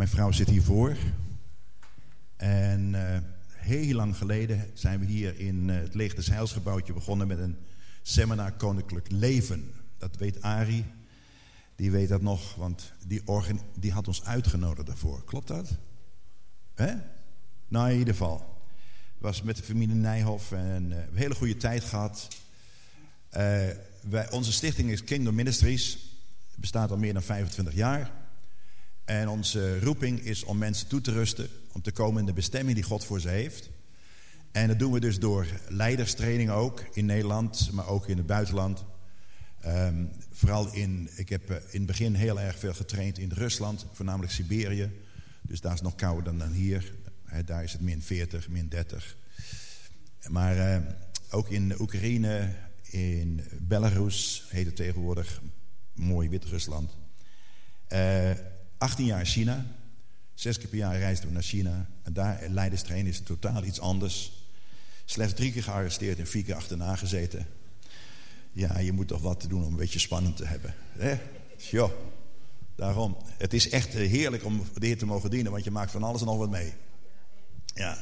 Mijn vrouw zit hiervoor. En uh, heel lang geleden zijn we hier in uh, het Leeg des Heilsgebouwtje begonnen met een seminar Koninklijk Leven. Dat weet Ari. Die weet dat nog, want die, die had ons uitgenodigd daarvoor. Klopt dat? Hè? Nou, in ieder geval. was met de familie Nijhoff en uh, een hele goede tijd gehad. onze stichting is Kingdom Ministries. Bestaat al meer dan 25 jaar. En onze roeping is om mensen toe te rusten, om te komen in de bestemming die God voor ze heeft. En dat doen we dus door leiderstraining ook in Nederland, maar ook in het buitenland. Um, vooral in, ik heb eh, in het begin heel erg veel getraind in Rusland, voornamelijk Siberië. Dus daar is nog kouder dan, hier. He, daar is het min 40, min 30. Maar uh, ook in Oekraïne, in Belarus heet het tegenwoordig, mooi Wit-Rusland. Uh, 18 jaar China. Zes keer per jaar reisden we naar China. En daar leiderstrainen is totaal iets anders. Slechts drie keer gearresteerd en vier keer achterna gezeten. Ja, je moet toch wat te doen om een beetje spannend te hebben. Hè? Jo, daarom. Het is echt eh, heerlijk om de te mogen dienen, want je maakt van alles en nog wat mee. Ja.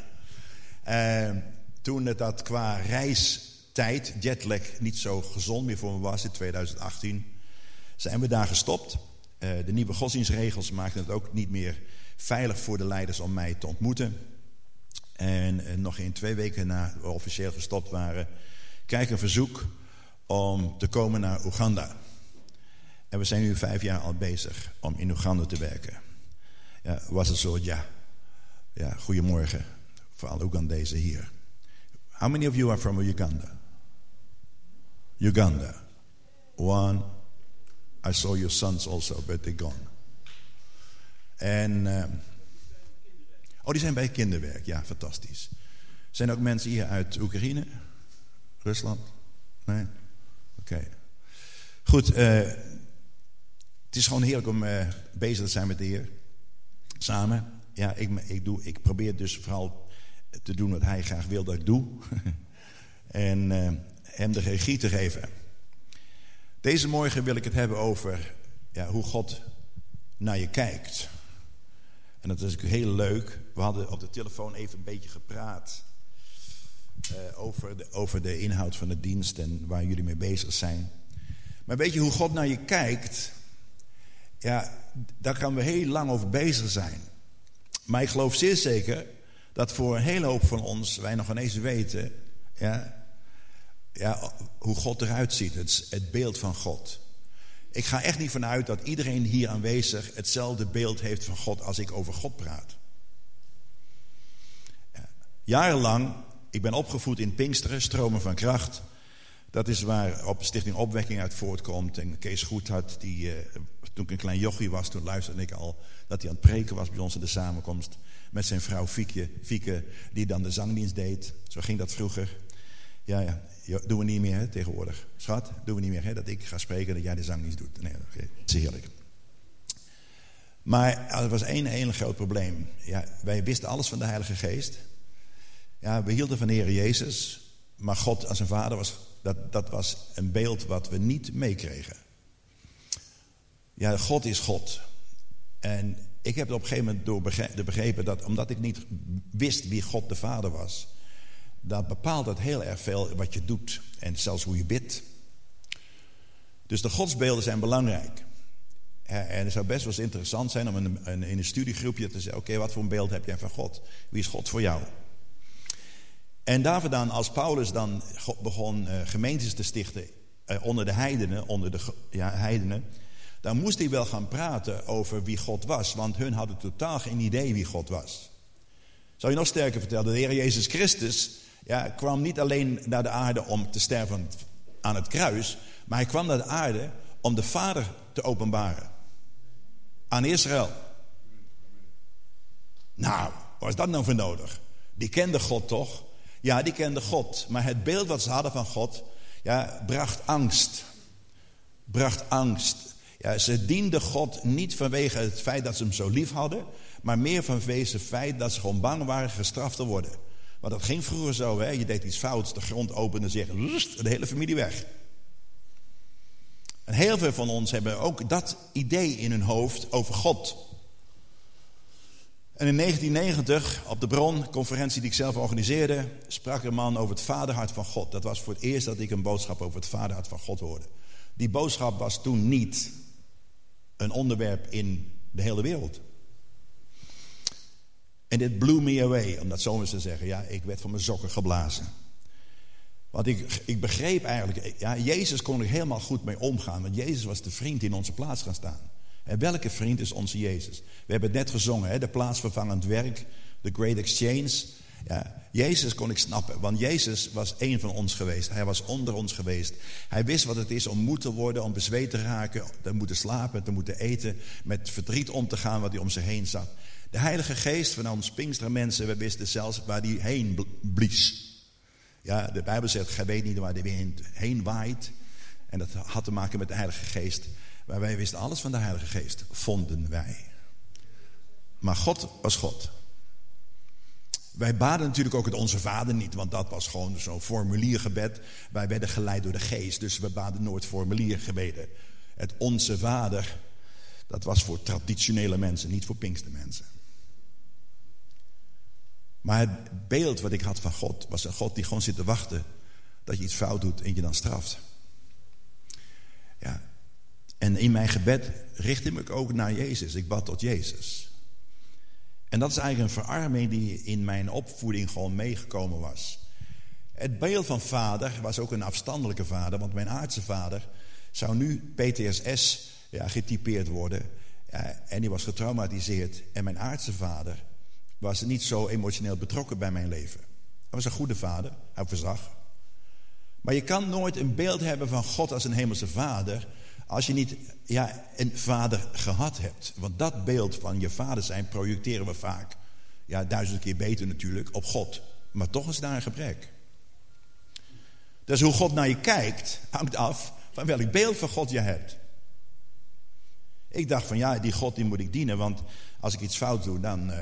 Uh, toen het dat qua reistijd, jetlag, niet zo gezond meer voor me was in 2018, zijn we daar gestopt. Uh, de nieuwe godsdienstregels maakten het ook niet meer veilig voor de leiders om mij te ontmoeten. En uh, nog in twee weken na we officieel gestopt waren, krijg een verzoek om te komen naar Oeganda. En we zijn nu vijf jaar al bezig om in Oeganda te werken. Ja, was het zo, ja. Ja, goedemorgen voor alle Oegandezen hier. How many of you are from Uganda? Uganda. One, I saw your sons also, but they're gone. En, uh, oh, die zijn bij kinderwerk. Ja, fantastisch. Zijn er ook mensen hier uit Oekraïne? Rusland? Nee? Oké. Goed, uh, het is gewoon heerlijk om uh, bezig te zijn met de Heer. Samen. Ja, ik, ik, doe, ik probeer dus vooral te doen wat Hij graag wil dat ik doe. en Hem de regie te geven. Deze morgen wil ik het hebben over ja, hoe God naar je kijkt. En dat is heel leuk. We hadden op de telefoon even een beetje gepraat uh, over, de, over de inhoud van de dienst en waar jullie mee bezig zijn. Maar weet je hoe God naar je kijkt? Ja, daar gaan we heel lang over bezig zijn. Maar ik geloof zeer zeker dat voor een hele hoop van ons wij nog ineens weten ja, ja, hoe God eruit ziet, het, het beeld van God. Ik ga echt niet vanuit dat iedereen hier aanwezig hetzelfde beeld heeft van God als ik over God praat. Jarenlang, ik ben opgevoed in Pinksteren, stromen van kracht. Dat is waar op Stichting Opwekking uit voortkomt. En Kees Goedhart, die, uh, toen ik een klein jochie was, toen luisterde ik al dat hij aan het preken was bij ons in de samenkomst. Met zijn vrouw Fieke, Fieke die dan de zangdienst deed. Zo ging dat vroeger. Ja, ja doen we niet meer hè, tegenwoordig. Schat, doen we niet meer hè, dat ik ga spreken dat jij de zang niet doet. Nee, dat is heerlijk. Maar er was één heel groot probleem. Ja, wij wisten alles van de Heilige Geest. Ja, we hielden van de Heer Jezus. Maar God als een vader was, dat, dat was een beeld wat we niet meekregen. Ja, God is God. En ik heb op een gegeven moment door begrepen dat omdat ik niet wist wie God de Vader was, dat bepaalt dat heel erg veel wat je doet en zelfs hoe je bidt. Dus de godsbeelden zijn belangrijk. En het zou best wel eens interessant zijn om in een, in een studiegroepje te zeggen: Oké, wat voor een beeld heb jij van God? Wie is God voor jou? En daarvoor dan, als Paulus dan begon uh, gemeentes te stichten uh, onder de heidenen, onder de ja, heidenen, dan moest hij wel gaan praten over wie God was, want hun hadden totaal geen idee wie God was. Zou je nog sterker vertellen, de Heer Jezus Christus ja, kwam niet alleen naar de aarde om te sterven aan het kruis, maar hij kwam naar de aarde om de Vader te openbaren. Aan Israël. Nou, wat is dat nou voor nodig? Die kende God toch? Ja, die kende God. Maar het beeld wat ze hadden van God, ja, bracht angst. Bracht angst. Ja, ze dienden God niet vanwege het feit dat ze hem zo lief hadden, maar meer vanwege het feit dat ze gewoon bang waren gestraft te worden. Maar dat ging vroeger zo, hè? je deed iets fouts, de grond openen en zeggen, de hele familie weg. En heel veel van ons hebben ook dat idee in hun hoofd over God. En in 1990, op de Bron, conferentie die ik zelf organiseerde, sprak een man over het vaderhart van God. Dat was voor het eerst dat ik een boodschap over het vaderhart van God hoorde. Die boodschap was toen niet een onderwerp in de hele wereld. En dit blew me away, om dat zo eens te zeggen. Ja, ik werd van mijn sokken geblazen. Want ik, ik begreep eigenlijk, ja, Jezus kon er helemaal goed mee omgaan. Want Jezus was de vriend die in onze plaats gaan staan. En welke vriend is onze Jezus? We hebben het net gezongen, hè, de plaatsvervangend werk, the great exchange. Ja, Jezus kon ik snappen, want Jezus was één van ons geweest. Hij was onder ons geweest. Hij wist wat het is om moe te worden, om bezweet te raken, te moeten slapen, te moeten eten, met verdriet om te gaan wat hij om zich heen zat. De Heilige Geest van ons Pinkster mensen, we wisten zelfs waar die heen blies. Ja, de Bijbel zegt, gij weet niet waar de wind heen waait. En dat had te maken met de Heilige Geest. Maar wij wisten alles van de Heilige Geest, vonden wij. Maar God was God. Wij baden natuurlijk ook het Onze Vader niet, want dat was gewoon zo'n formuliergebed. Wij werden geleid door de Geest, dus we baden nooit formuliergebeden. Het Onze Vader, dat was voor traditionele mensen, niet voor Pinkste mensen. Maar het beeld wat ik had van God was een God die gewoon zit te wachten dat je iets fout doet en je dan straft. Ja. En in mijn gebed richt ik me ook naar Jezus. Ik bad tot Jezus. En dat is eigenlijk een verarming die in mijn opvoeding gewoon meegekomen was. Het beeld van vader was ook een afstandelijke vader, want mijn aardse vader zou nu PTSS ja, getypeerd worden. En die was getraumatiseerd. En mijn aardse vader was niet zo emotioneel betrokken bij mijn leven. Hij was een goede vader, hij verzag. Maar je kan nooit een beeld hebben van God als een hemelse vader als je niet ja, een vader gehad hebt. Want dat beeld van je vader zijn projecteren we vaak, ja, duizend keer beter natuurlijk, op God. Maar toch is daar een gebrek. Dus hoe God naar je kijkt, hangt af van welk beeld van God je hebt. Ik dacht van ja, die God die moet ik dienen, want als ik iets fout doe, dan. Uh...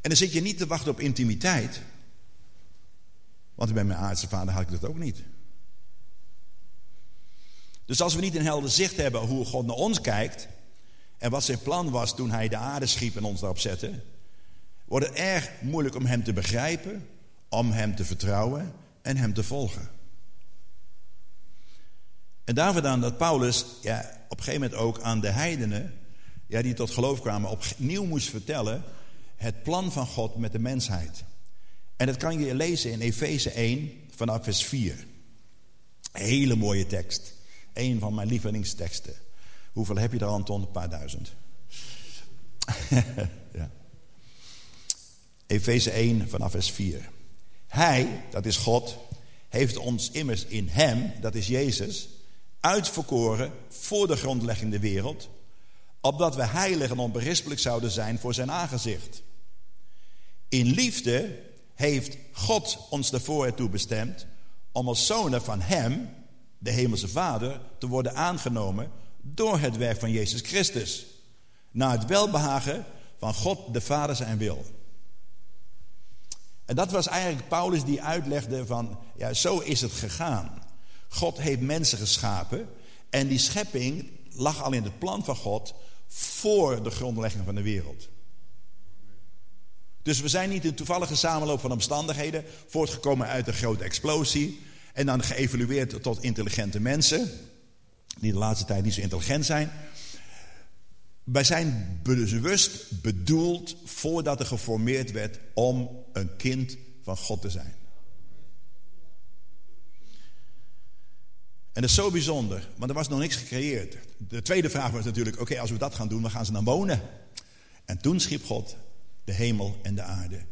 En dan zit je niet te wachten op intimiteit. Want bij mijn aardse vader had ik dat ook niet. Dus als we niet een helder zicht hebben hoe God naar ons kijkt en wat zijn plan was toen hij de aarde schiep en ons daarop zette, wordt het erg moeilijk om hem te begrijpen, om hem te vertrouwen en hem te volgen. En daarvoor dan dat Paulus ja, op een gegeven moment ook aan de heidenen, ja, die tot geloof kwamen, opnieuw moest vertellen het plan van God met de mensheid. En dat kan je lezen in Efeze 1 vanaf vers 4. Een hele mooie tekst. Een van mijn lievelingsteksten. Hoeveel heb je er, Anton? Een paar duizend. ja. Efeze 1 vanaf vers 4. Hij, dat is God, heeft ons immers in hem, dat is Jezus, uitverkoren voor de grondlegging der wereld, opdat we heilig en onberispelijk zouden zijn voor zijn aangezicht. In liefde heeft God ons ervoor ertoe bestemd om als zonen van hem, de Hemelse Vader, te worden aangenomen door het werk van Jezus Christus. Naar het welbehagen van God de Vader zijn wil. En dat was eigenlijk Paulus die uitlegde van, ja, zo is het gegaan. God heeft mensen geschapen en die schepping lag al in het plan van God voor de grondlegging van de wereld. Dus we zijn niet een toevallige samenloop van omstandigheden, voortgekomen uit een grote explosie. En dan geëvolueerd tot intelligente mensen, die de laatste tijd niet zo intelligent zijn. Wij zijn bewust bedoeld voordat er geformeerd werd om een kind van God te zijn. En dat is zo bijzonder, want er was nog niks gecreëerd. De tweede vraag was natuurlijk: oké, als we dat gaan doen, waar gaan ze dan wonen? En toen schiep God de hemel en de aarde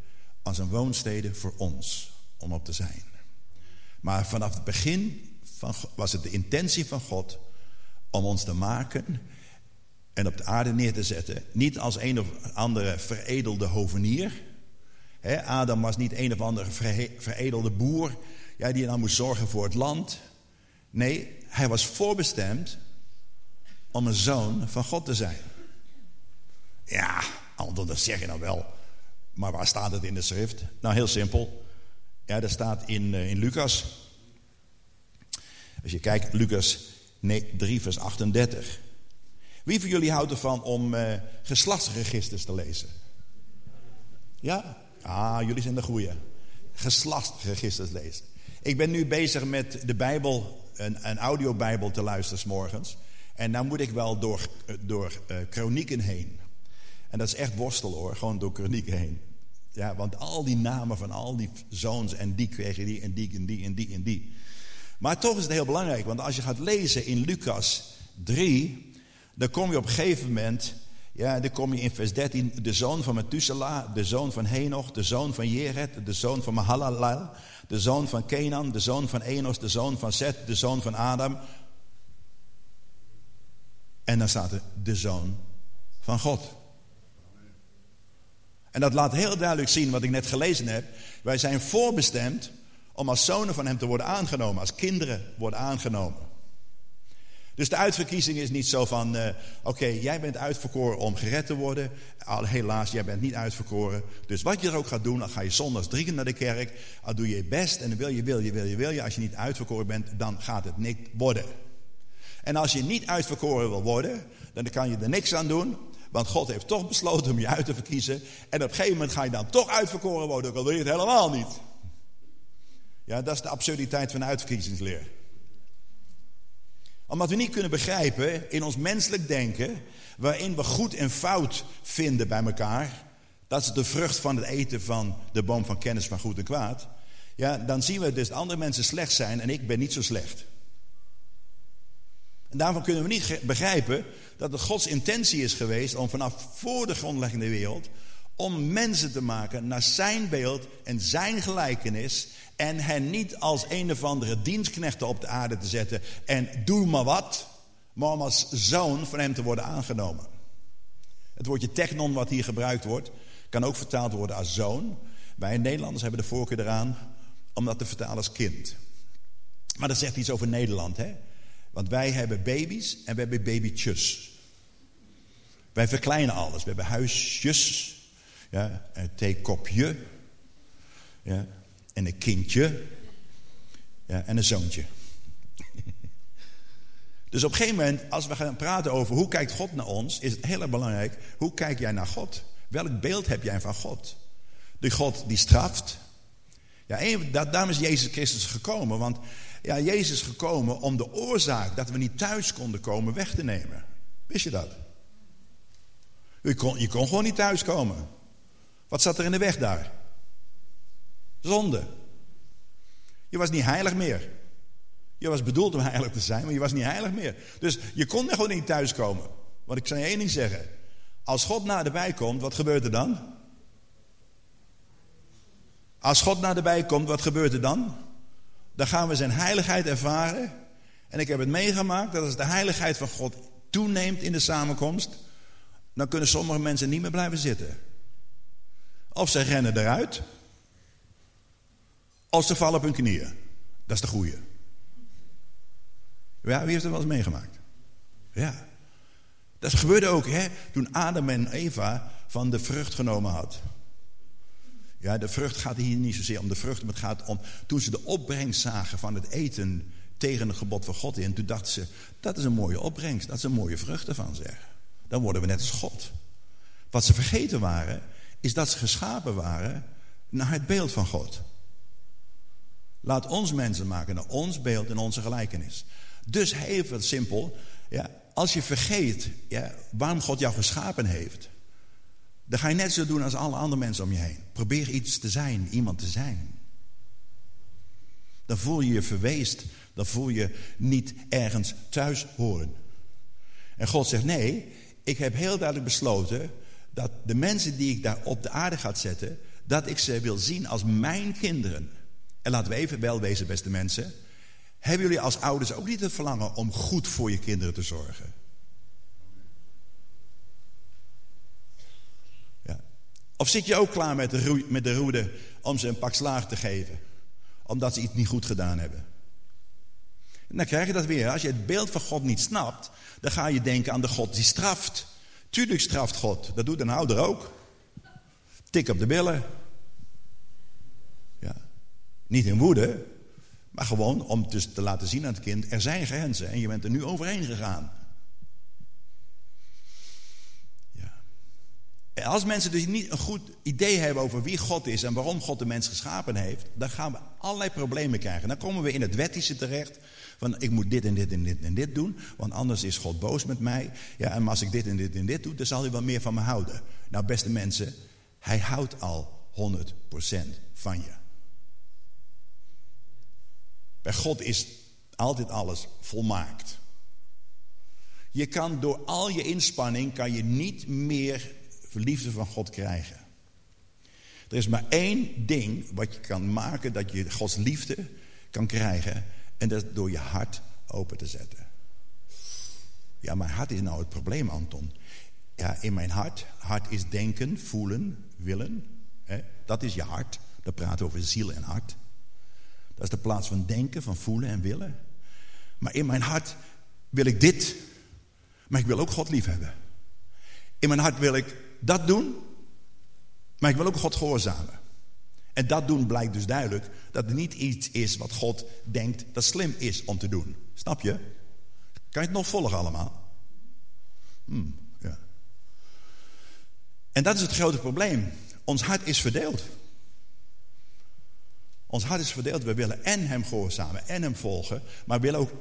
als een woonstede voor ons om op te zijn. Maar vanaf het begin van, was het de intentie van God om ons te maken en op de aarde neer te zetten. Niet als een of andere veredelde hovenier. Adam was niet een of andere veredelde boer ja, die dan moest zorgen voor het land. Nee, hij was voorbestemd om een zoon van God te zijn. Ja, Anton, dat zeg je nou wel. Maar waar staat het in de schrift? Nou, heel simpel. Ja, dat staat in, uh, in Lucas. Als je kijkt, Lucas 3, vers 38. Wie van jullie houdt ervan om uh, geslachtsregisters te lezen? Ja? Ah, jullie zijn de goeie. Geslachtsregisters lezen. Ik ben nu bezig met de Bijbel, een, een audiobijbel te luisteren s morgens. En dan moet ik wel door, door uh, kronieken heen. En dat is echt worstel hoor, gewoon door kronieken heen. Ja, want al die namen van al die zoons en die kregen die en die en die en die en die. Maar toch is het heel belangrijk, want als je gaat lezen in Lucas 3, dan kom je op een gegeven moment, ja, dan kom je in vers 13, de zoon van Methuselah, de zoon van Henoch, de zoon van Jered, de zoon van Mahalalel, de zoon van Kenan, de zoon van Enos, de zoon van Seth, de zoon van Adam. En dan staat er de zoon van God. En dat laat heel duidelijk zien wat ik net gelezen heb. Wij zijn voorbestemd om als zonen van hem te worden aangenomen, als kinderen worden aangenomen. Dus de uitverkiezing is niet zo van, uh, oké, jij bent uitverkoren om gered te worden. Al, helaas, jij bent niet uitverkoren. Dus wat je er ook gaat doen, dan ga je zondags drie keer naar de kerk. Al doe je je best en dan wil je, wil je, wil je, wil je. Als je niet uitverkoren bent, dan gaat het niet worden. En als je niet uitverkoren wil worden, dan kan je er niks aan doen. Want God heeft toch besloten om je uit te verkiezen. En op een gegeven moment ga je dan toch uitverkoren worden, ook al wil je het helemaal niet. Ja, dat is de absurditeit van de uitverkiezingsleer. Omdat we niet kunnen begrijpen in ons menselijk denken, waarin we goed en fout vinden bij elkaar, dat is de vrucht van het eten van de boom van kennis van goed en kwaad. Ja, dan zien we dus dat andere mensen slecht zijn en ik ben niet zo slecht. En daarvan kunnen we niet begrijpen dat het Gods intentie is geweest om vanaf voor de grondleggende wereld om mensen te maken naar zijn beeld en zijn gelijkenis en hen niet als een of andere dienstknechten op de aarde te zetten en doe maar wat, maar om als zoon van hem te worden aangenomen. Het woordje technon wat hier gebruikt wordt, kan ook vertaald worden als zoon. Wij Nederlanders hebben de voorkeur eraan om dat te vertalen als kind. Maar dat zegt iets over Nederland, hè? Want wij hebben baby's en we hebben babytjes. Wij verkleinen alles. We hebben huisjes, ja, een theekopje, ja, en een kindje ja, en een zoontje. Dus op een gegeven moment, als we gaan praten over hoe kijkt God naar ons, is het heel erg belangrijk, hoe kijk jij naar God? Welk beeld heb jij van God? De God die straft. Ja, daarom is Jezus Christus gekomen, want ja, Jezus is gekomen om de oorzaak dat we niet thuis konden komen weg te nemen. Wist je dat? Je kon, je kon gewoon niet thuiskomen. Wat zat er in de weg daar? Zonde. Je was niet heilig meer. Je was bedoeld om heilig te zijn, maar je was niet heilig meer. Dus je kon er gewoon niet thuiskomen. Want ik zal je één ding zeggen. Als God naderbij komt, wat gebeurt er dan? Als God naderbij komt, wat gebeurt er dan? Dan gaan we zijn heiligheid ervaren. En ik heb het meegemaakt dat als de heiligheid van God toeneemt in de samenkomst, dan kunnen sommige mensen niet meer blijven zitten. Of ze rennen eruit, of ze vallen op hun knieën. Dat is de goeie. Ja, wie heeft het wel eens meegemaakt? Ja. Dat gebeurde ook hè, toen Adam en Eva van de vrucht genomen had. Ja, de vrucht gaat hier niet zozeer om de vrucht, maar het gaat om toen ze de opbrengst zagen van het eten tegen het gebod van God in. Toen dachten ze, dat is een mooie opbrengst, dat is een mooie vrucht ervan zeg. Dan worden we net als God. Wat ze vergeten waren, is dat ze geschapen waren naar het beeld van God. Laat ons mensen maken naar ons beeld en onze gelijkenis. Dus heel simpel, ja, als je vergeet ja, waarom God jou geschapen heeft, dan ga je net zo doen als alle andere mensen om je heen. Probeer iets te zijn, iemand te zijn. Dan voel je je verweest, dan voel je niet ergens thuis horen. En God zegt: Nee, ik heb heel duidelijk besloten dat de mensen die ik daar op de aarde ga zetten, dat ik ze wil zien als mijn kinderen. En laten we even wel wezen, beste mensen. Hebben jullie als ouders ook niet het verlangen om goed voor je kinderen te zorgen? Of zit je ook klaar met de, met de roede om ze een pak slaag te geven? Omdat ze iets niet goed gedaan hebben? En dan krijg je dat weer. Als je het beeld van God niet snapt, dan ga je denken aan de God die straft. Tuurlijk straft God. Dat doet een ouder ook. Tik op de billen. Ja. Niet in woede, maar gewoon om dus te laten zien aan het kind: er zijn grenzen en je bent er nu overheen gegaan. Als mensen dus niet een goed idee hebben over wie God is en waarom God de mens geschapen heeft, dan gaan we allerlei problemen krijgen. Dan komen we in het wettische terecht. Van ik moet dit en dit en dit en dit doen, want anders is God boos met mij. Ja, en als ik dit en dit en dit doe, dan zal hij wel meer van me houden. Nou, beste mensen, hij houdt al 100% van je. Bij God is altijd alles volmaakt. Je kan door al je inspanning kan je niet meer liefde van God krijgen. Er is maar één ding wat je kan maken dat je Gods liefde kan krijgen. En dat is door je hart open te zetten. Ja, mijn hart is nou het probleem, Anton. Ja, in mijn hart. Hart is denken, voelen, willen. Hè? Dat is je hart. Dat praat over ziel en hart. Dat is de plaats van denken, van voelen en willen. Maar in mijn hart wil ik dit. Maar ik wil ook God lief hebben. In mijn hart wil ik dat doen. Maar ik wil ook God gehoorzamen. En dat doen blijkt dus duidelijk dat het niet iets is wat God denkt dat slim is om te doen. Snap je? Kan je het nog volgen allemaal? Hmm, ja. En dat is het grote probleem. Ons hart is verdeeld. Ons hart is verdeeld. We willen en hem gehoorzamen en hem volgen. Maar we willen ook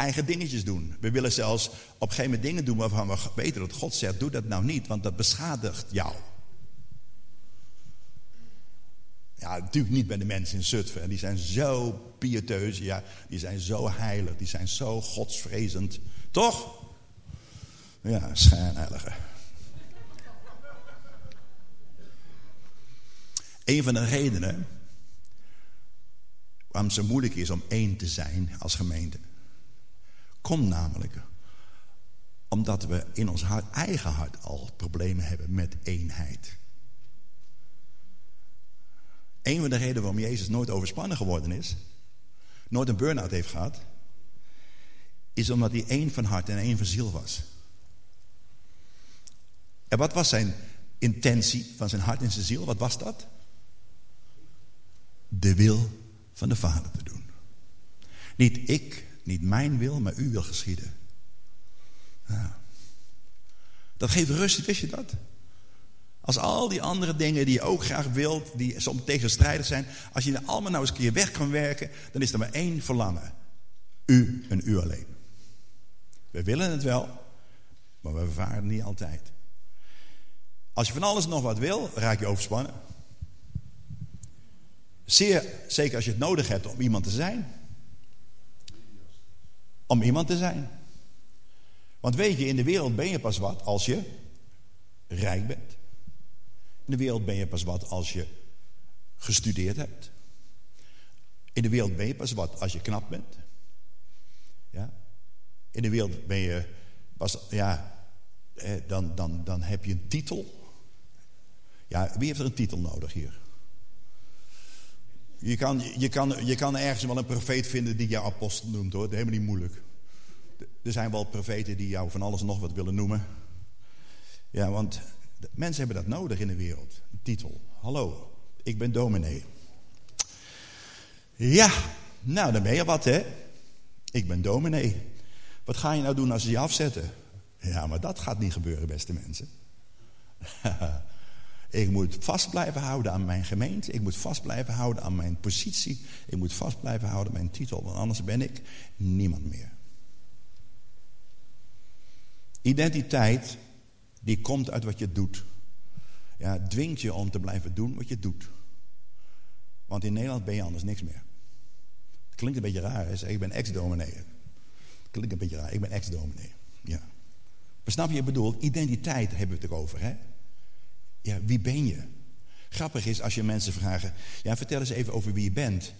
eigen dingetjes doen. We willen zelfs op een gegeven moment dingen doen waarvan we weten dat God zegt: doe dat nou niet, want dat beschadigt jou. Ja, natuurlijk niet bij de mensen in Zutphen. Die zijn zo pieteus, ja, die zijn zo heilig, die zijn zo godsvrezend. Toch? Ja, schijnheilige. Een van de redenen waarom het zo moeilijk is om één te zijn als gemeente. Komt namelijk omdat we in ons hart, eigen hart al problemen hebben met eenheid. Een van de redenen waarom Jezus nooit overspannen geworden is, nooit een burn-out heeft gehad, is omdat hij één van hart en één van ziel was. En wat was zijn intentie van zijn hart en zijn ziel? Wat was dat? De wil van de Vader te doen. Niet ik, niet mijn wil, maar uw wil geschieden. Dat geeft rust, wist je dat? Als al die andere dingen die je ook graag wilt, die soms tegenstrijdig zijn, als je er allemaal nou eens een keer weg kan werken, dan is er maar één verlangen. U en u alleen. We willen het wel, maar we varen niet altijd. Als je van alles nog wat wil, raak je overspannen. Zeer zeker als je het nodig hebt om iemand te zijn. Om iemand te zijn. Want weet je, in de wereld ben je pas wat als je rijk bent. In de wereld ben je pas wat als je gestudeerd hebt. In de wereld ben je pas wat als je knap bent. Ja. In de wereld ben je pas, ja, dan, dan, dan heb je een titel. Ja, wie heeft er een titel nodig hier? Je kan, je, kan, je kan ergens wel een profeet vinden die jou apostel noemt hoor. Dat is helemaal niet moeilijk. Er zijn wel profeten die jou van alles en nog wat willen noemen. Ja, want mensen hebben dat nodig in de wereld. Een titel. Hallo, ik ben dominee. Ja, nou dan ben je wat hè. Ik ben dominee. Wat ga je nou doen als ze je afzetten? Ja, maar dat gaat niet gebeuren, beste mensen. Ik moet vast blijven houden aan mijn gemeente. Ik moet vast blijven houden aan mijn positie. Ik moet vast blijven houden aan mijn titel. Want anders ben ik niemand meer. Identiteit, die komt uit wat je doet. Ja, dwingt je om te blijven doen wat je doet. Want in Nederland ben je anders niks meer. Klinkt een beetje raar, hè? ik ben ex-dominee. Klinkt een beetje raar, ik ben ex-dominee. Ja. Maar snap je, ik bedoel, identiteit hebben we het over, hè? Ja, wie ben je? Grappig is als je mensen vragen, ja, vertel eens even over wie je bent.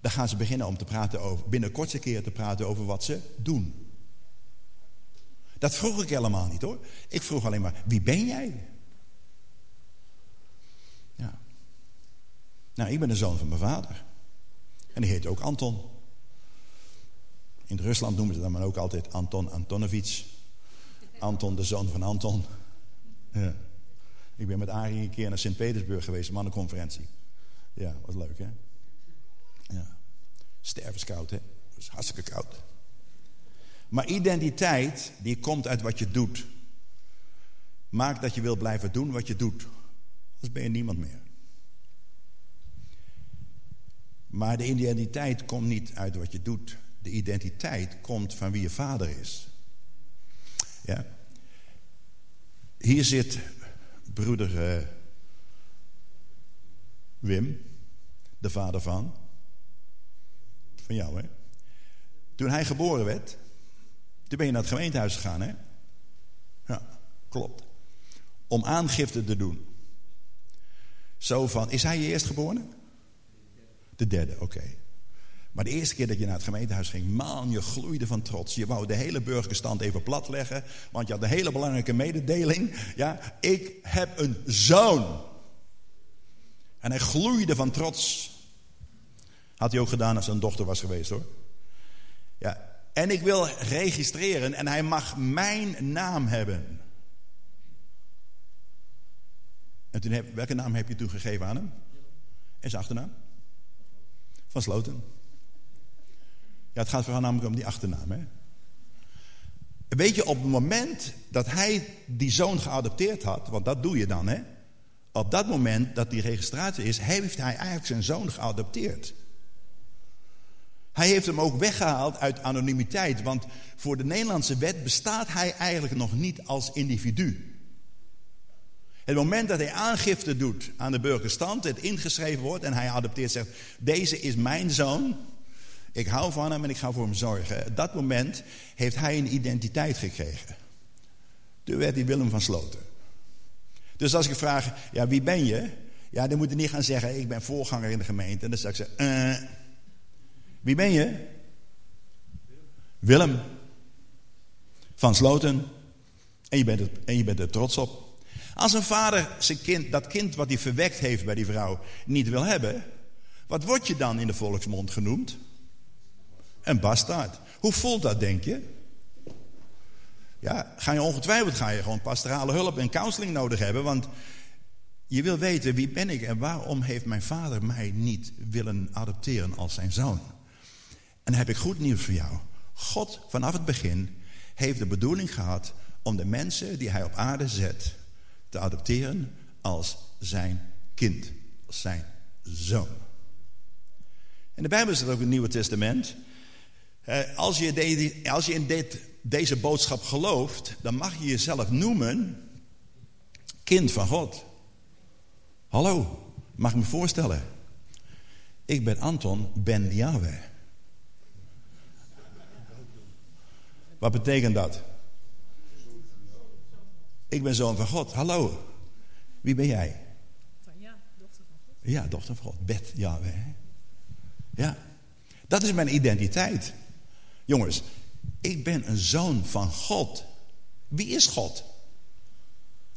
Dan gaan ze beginnen om te praten over, binnen kortste keer te praten over wat ze doen. Dat vroeg ik helemaal niet hoor. Ik vroeg alleen maar, wie ben jij? Ja. Nou, ik ben de zoon van mijn vader. En die heet ook Anton. In Rusland noemen ze dat maar ook altijd Anton Antonovich. Anton, de zoon van Anton. Ja. Ik ben met Arie een keer naar Sint-Petersburg geweest, mannenconferentie. Ja, wat leuk hè? Ja. Stervenskoud hè? Dat is hartstikke koud. Maar identiteit, die komt uit wat je doet. maakt dat je wil blijven doen wat je doet. Anders ben je niemand meer. Maar de identiteit komt niet uit wat je doet. De identiteit komt van wie je vader is. Ja. Hier zit broeder uh, Wim, de vader van. Van jou, hè? Toen hij geboren werd, toen ben je naar het gemeentehuis gegaan, hè? Ja, klopt. Om aangifte te doen. Zo van, is hij je eerstgeborene? De derde, oké. Maar de eerste keer dat je naar het gemeentehuis ging, man, je gloeide van trots. Je wou de hele burgerstand even platleggen, want je had een hele belangrijke mededeling. Ja, ik heb een zoon. En hij gloeide van trots. Had hij ook gedaan als zijn dochter was geweest hoor. Ja, en ik wil registreren en hij mag mijn naam hebben. En toen heb, welke naam heb je toen gegeven aan hem? En zijn achternaam? Van Sloten. Ja, het gaat vooral namelijk om die achternaam. Hè? Weet je, op het moment dat hij die zoon geadopteerd had, want dat doe je dan, hè? Op dat moment dat die registratie is, heeft hij eigenlijk zijn zoon geadopteerd. Hij heeft hem ook weggehaald uit anonimiteit, want voor de Nederlandse wet bestaat hij eigenlijk nog niet als individu. Het moment dat hij aangifte doet aan de burgerstand, het ingeschreven wordt en hij adopteert, zegt: Deze is mijn zoon, ik hou van hem en ik ga voor hem zorgen. Op dat moment heeft hij een identiteit gekregen. Toen werd hij Willem van Sloten. Dus als ik vraag, ja, wie ben je? Ja, dan moet je niet gaan zeggen, ik ben voorganger in de gemeente. En dan zeg ik ze, uh, wie ben je? Willem. Van Sloten. En je, bent er, en je bent er trots op. Als een vader zijn kind, dat kind wat hij verwekt heeft bij die vrouw niet wil hebben, wat word je dan in de volksmond genoemd? Een bastaard. Hoe voelt dat, denk je? Ja, ga je ongetwijfeld ga je gewoon pastorale hulp en counseling nodig hebben, want je wil weten wie ben ik en waarom heeft mijn vader mij niet willen adopteren als zijn zoon. En dan heb ik goed nieuws voor jou. God vanaf het begin heeft de bedoeling gehad om de mensen die hij op aarde zet te adopteren als zijn kind, als zijn zoon. In de Bijbel is het ook het Nieuwe Testament. Als je, als je in dit, deze boodschap gelooft, dan mag je jezelf noemen kind van God. Hallo, mag ik me voorstellen? Ik ben Anton Ben Yahweh. Wat betekent dat? Ik ben zoon van God. Hallo. Wie ben jij? Ja, dochter van God. Ja, dochter van God. Bet Yahweh. Ja. Dat is mijn identiteit. Jongens, ik ben een zoon van God. Wie is God?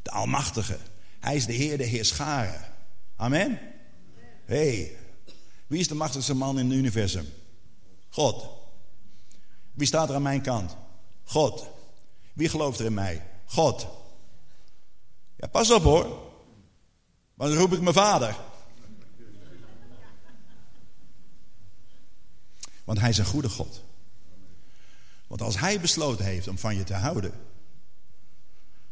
De Almachtige. Hij is de Heer, de Heerscharen. Amen? hey, wie is de machtigste man in het universum? God. Wie staat er aan mijn kant? God. Wie gelooft er in mij? God. Ja, pas op hoor. Want dan roep ik mijn vader. Want hij is een goede God. Want als hij besloten heeft om van je te houden,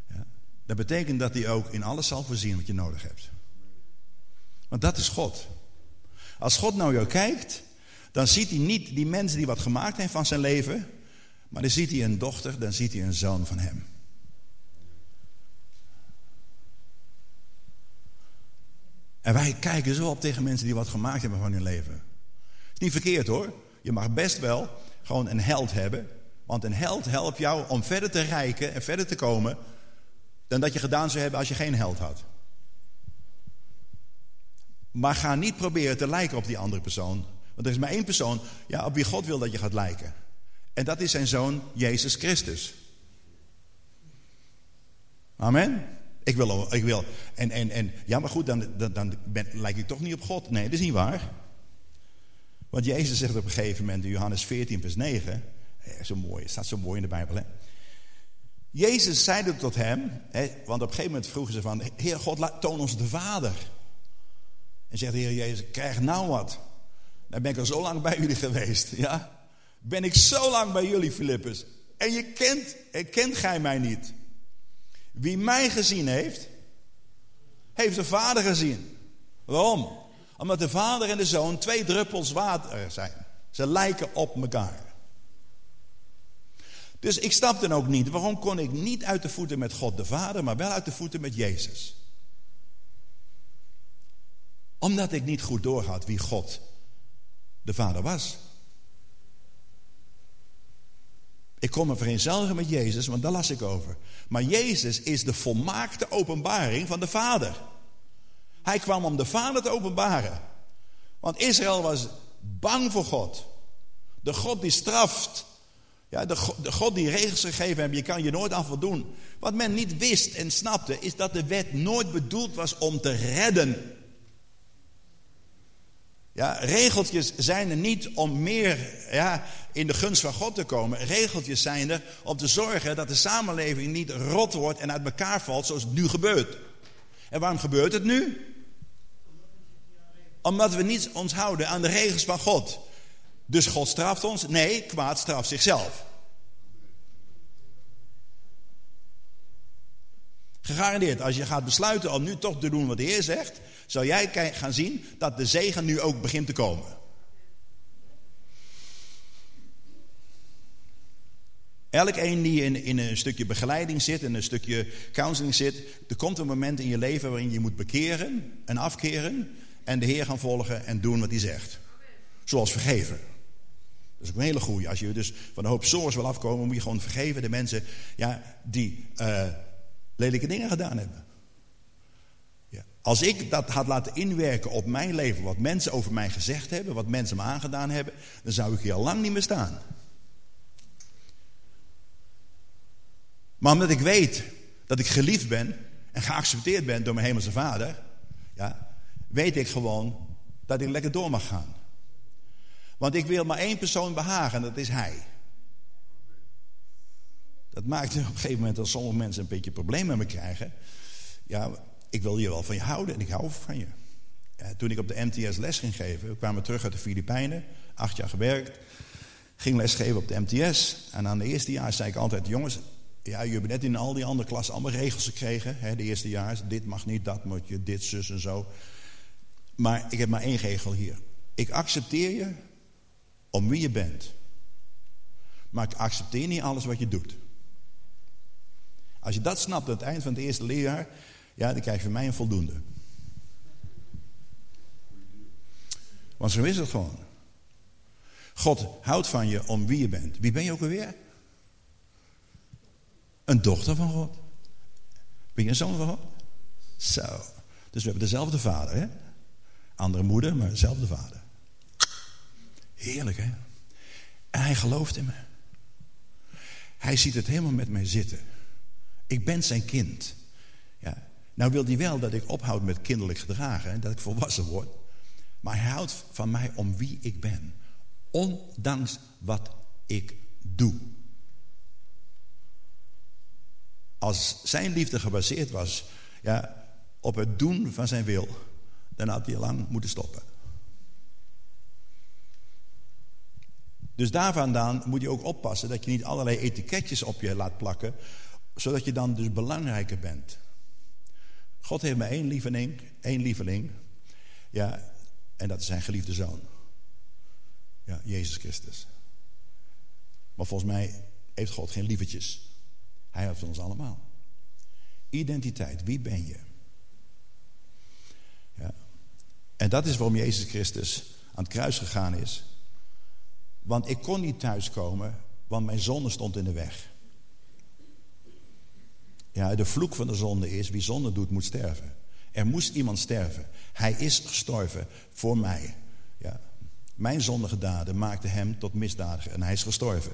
ja, dat betekent dat hij ook in alles zal voorzien wat je nodig hebt. Want dat is God. Als God nou jou kijkt, dan ziet hij niet die mensen die wat gemaakt hebben van zijn leven, maar dan ziet hij een dochter, dan ziet hij een zoon van hem. En wij kijken zo op tegen mensen die wat gemaakt hebben van hun leven. Is niet verkeerd hoor. Je mag best wel gewoon een held hebben. Want een held helpt jou om verder te rijken en verder te komen. dan dat je gedaan zou hebben als je geen held had. Maar ga niet proberen te lijken op die andere persoon. Want er is maar één persoon ja, op wie God wil dat je gaat lijken. En dat is zijn zoon Jezus Christus. Amen. Ik wil, ik wil. En, en, en ja, maar goed, dan, dan, dan ben, lijk ik toch niet op God. Nee, dat is niet waar. Want Jezus zegt op een gegeven moment in Johannes 14, vers 9. Zo mooi, het staat zo mooi in de Bijbel. Hè? Jezus zeide tot hem, hè, want op een gegeven moment vroegen ze van, Heer God, toon ons de Vader. En zegt de Heer Jezus, krijg nou wat. Dan ben ik al zo lang bij jullie geweest, ja. Ben ik zo lang bij jullie, Filippus. En je kent, kent gij mij niet. Wie mij gezien heeft, heeft de Vader gezien. Waarom? Omdat de Vader en de Zoon twee druppels water zijn. Ze lijken op elkaar. Dus ik snapte ook niet. Waarom kon ik niet uit de voeten met God de Vader, maar wel uit de voeten met Jezus? Omdat ik niet goed doorhad wie God de Vader was. Ik kon me vereenzelvigen met Jezus, want daar las ik over. Maar Jezus is de volmaakte openbaring van de Vader. Hij kwam om de Vader te openbaren. Want Israël was bang voor God. De God die straft. Ja, de, de God die regels gegeven heeft, je kan je nooit aan voldoen. Wat men niet wist en snapte, is dat de wet nooit bedoeld was om te redden. Ja, regeltjes zijn er niet om meer ja, in de gunst van God te komen. Regeltjes zijn er om te zorgen dat de samenleving niet rot wordt en uit elkaar valt zoals het nu gebeurt. En waarom gebeurt het nu? Omdat we niet ons houden aan de regels van God. Dus God straft ons? Nee, kwaad straft zichzelf. Gegarandeerd, als je gaat besluiten om nu toch te doen wat de Heer zegt, zal jij gaan zien dat de zegen nu ook begint te komen. Elk een die in, in een stukje begeleiding zit, in een stukje counseling zit, er komt een moment in je leven waarin je moet bekeren en afkeren en de Heer gaan volgen en doen wat hij zegt. Zoals vergeven. Dat is ook een hele goede. Als je dus van een hoop zoors wil afkomen, moet je gewoon vergeven de mensen ja, die uh, lelijke dingen gedaan hebben. Ja. Als ik dat had laten inwerken op mijn leven, wat mensen over mij gezegd hebben, wat mensen me aangedaan hebben, dan zou ik hier al lang niet meer staan. Maar omdat ik weet dat ik geliefd ben en geaccepteerd ben door mijn hemelse vader, ja, weet ik gewoon dat ik lekker door mag gaan. Want ik wil maar één persoon behagen en dat is hij. Dat maakt op een gegeven moment dat sommige mensen een beetje problemen met me krijgen. Ja, ik wil je wel van je houden en ik hou van je. Toen ik op de MTS les ging geven, we kwamen terug uit de Filipijnen, acht jaar gewerkt. Ging lesgeven op de MTS. En aan de eerste jaar zei ik altijd: Jongens, ja, je hebt net in al die andere klassen allemaal regels gekregen. Hè, de eerste jaar, dit mag niet, dat moet je, dit, zus en zo. Maar ik heb maar één regel hier. Ik accepteer je om wie je bent. Maar ik accepteer niet alles wat je doet. Als je dat snapt aan het eind van het eerste leerjaar, ja, dan krijg je van mij een voldoende. Want zo is het gewoon. God houdt van je om wie je bent. Wie ben je ook alweer? Een dochter van God. Ben je een zoon van God? Zo. Dus we hebben dezelfde vader, hè? Andere moeder, maar dezelfde vader. Heerlijk, hè? En hij gelooft in me. Hij ziet het helemaal met mij zitten. Ik ben zijn kind. Ja. Nou wil hij wel dat ik ophoud met kinderlijk gedragen en dat ik volwassen word. Maar hij houdt van mij om wie ik ben. Ondanks wat ik doe. Als zijn liefde gebaseerd was ja, op het doen van zijn wil, dan had hij lang moeten stoppen. Dus daar vandaan moet je ook oppassen dat je niet allerlei etiketjes op je laat plakken, zodat je dan dus belangrijker bent. God heeft maar één lieveling, één lieveling. Ja, en dat is zijn geliefde zoon. Ja, Jezus Christus. Maar volgens mij heeft God geen lievertjes. Hij heeft ons allemaal. Identiteit, wie ben je? Ja. En dat is waarom Jezus Christus aan het kruis gegaan is. Want ik kon niet thuiskomen, want mijn zonde stond in de weg. Ja, de vloek van de zonde is, wie zonde doet, moet sterven. Er moest iemand sterven. Hij is gestorven voor mij. Ja. Mijn zondige daden maakten hem tot misdadiger en hij is gestorven.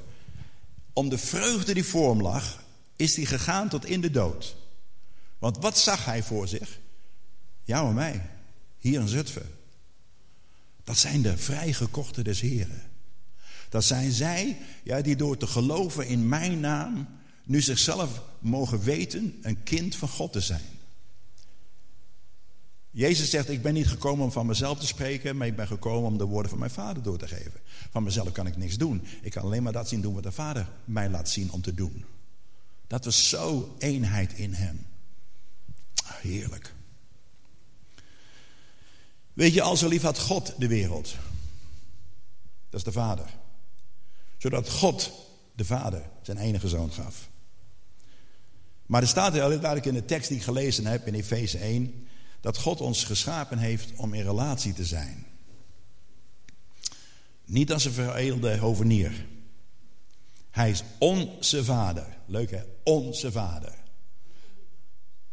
Om de vreugde die voor hem lag, is hij gegaan tot in de dood. Want wat zag hij voor zich? Jou en mij, hier in Zutphen. Dat zijn de vrijgekochten des Heren. Dat zijn zij ja, die door te geloven in mijn naam nu zichzelf mogen weten een kind van God te zijn. Jezus zegt, ik ben niet gekomen om van mezelf te spreken, maar ik ben gekomen om de woorden van mijn vader door te geven. Van mezelf kan ik niks doen. Ik kan alleen maar dat zien doen wat de vader mij laat zien om te doen. Dat was zo eenheid in hem. Heerlijk. Weet je, al zo lief had God de wereld. Dat is de Vader. Zodat God, de Vader, zijn enige zoon gaf. Maar er staat heel duidelijk in de tekst die ik gelezen heb in Efeze 1... dat God ons geschapen heeft om in relatie te zijn. Niet als een veredelde hovenier. Hij is onze vader. Leuk hè? Onze vader.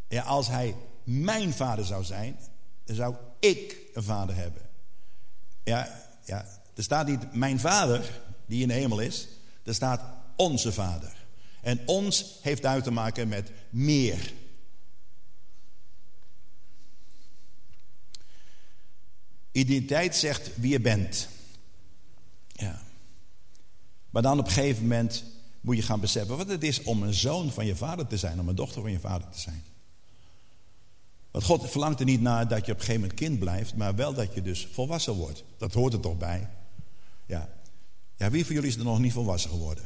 Ja, als hij mijn vader zou zijn, dan zou ik een vader hebben. Ja, ja, er staat niet mijn vader die in de hemel is. Er staat onze vader. En ons heeft uit te maken met meer. Identiteit zegt wie je bent. Ja. Maar dan op een gegeven moment moet je gaan beseffen wat het is om een zoon van je vader te zijn, om een dochter van je vader te zijn. Want God verlangt er niet naar dat je op een gegeven moment kind blijft, maar wel dat je dus volwassen wordt. Dat hoort er toch bij. Ja. Ja, wie van jullie is er nog niet volwassen geworden?